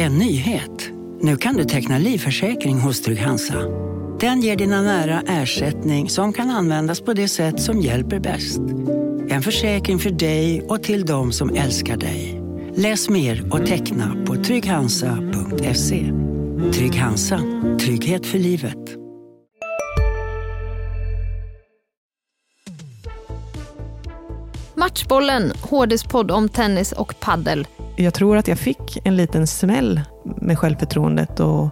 En nyhet. Nu kan du teckna livförsäkring hos Trygg-Hansa. Den ger dina nära ersättning som kan användas på det sätt som hjälper bäst. En försäkring för dig och till de som älskar dig. Läs mer och teckna på trygghansa.se. Trygg Hansa. Trygghet för livet. Matchbollen, HDs podd om tennis och paddel. Jag tror att jag fick en liten smäll med självförtroendet och,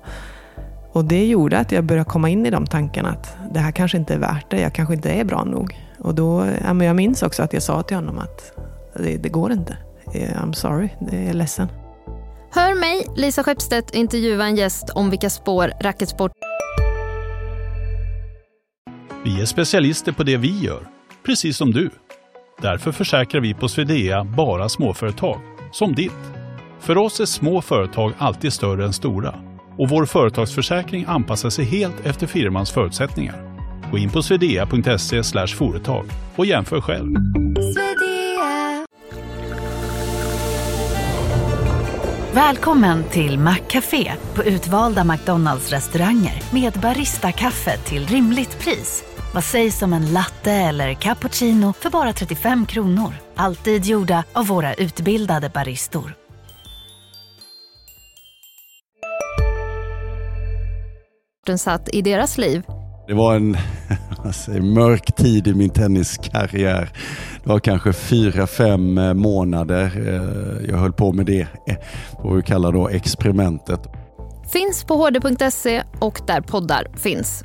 och det gjorde att jag började komma in i de tankarna att det här kanske inte är värt det, jag kanske inte är bra nog. Och då, ja, men jag minns också att jag sa till honom att det, det går inte. I'm sorry, jag är ledsen. Hör mig, Lisa Skeppstedt, intervjua en gäst om vilka spår racketsport... Vi är specialister på det vi gör, precis som du. Därför försäkrar vi på Swedea bara småföretag, som ditt. För oss är små företag alltid större än stora och vår företagsförsäkring anpassar sig helt efter firmans förutsättningar. Gå in på swedea.se företag och jämför själv. Välkommen till Maccafé på utvalda McDonalds restauranger med Baristakaffe till rimligt pris. Vad sägs om en latte eller cappuccino för bara 35 kronor? Alltid gjorda av våra utbildade baristor. Den satt i deras liv. Det var en säger, mörk tid i min tenniskarriär. Det var kanske fyra, fem eh, månader eh, jag höll på med det, eh, vad vi kallar då experimentet. Finns på hd.se och där poddar finns.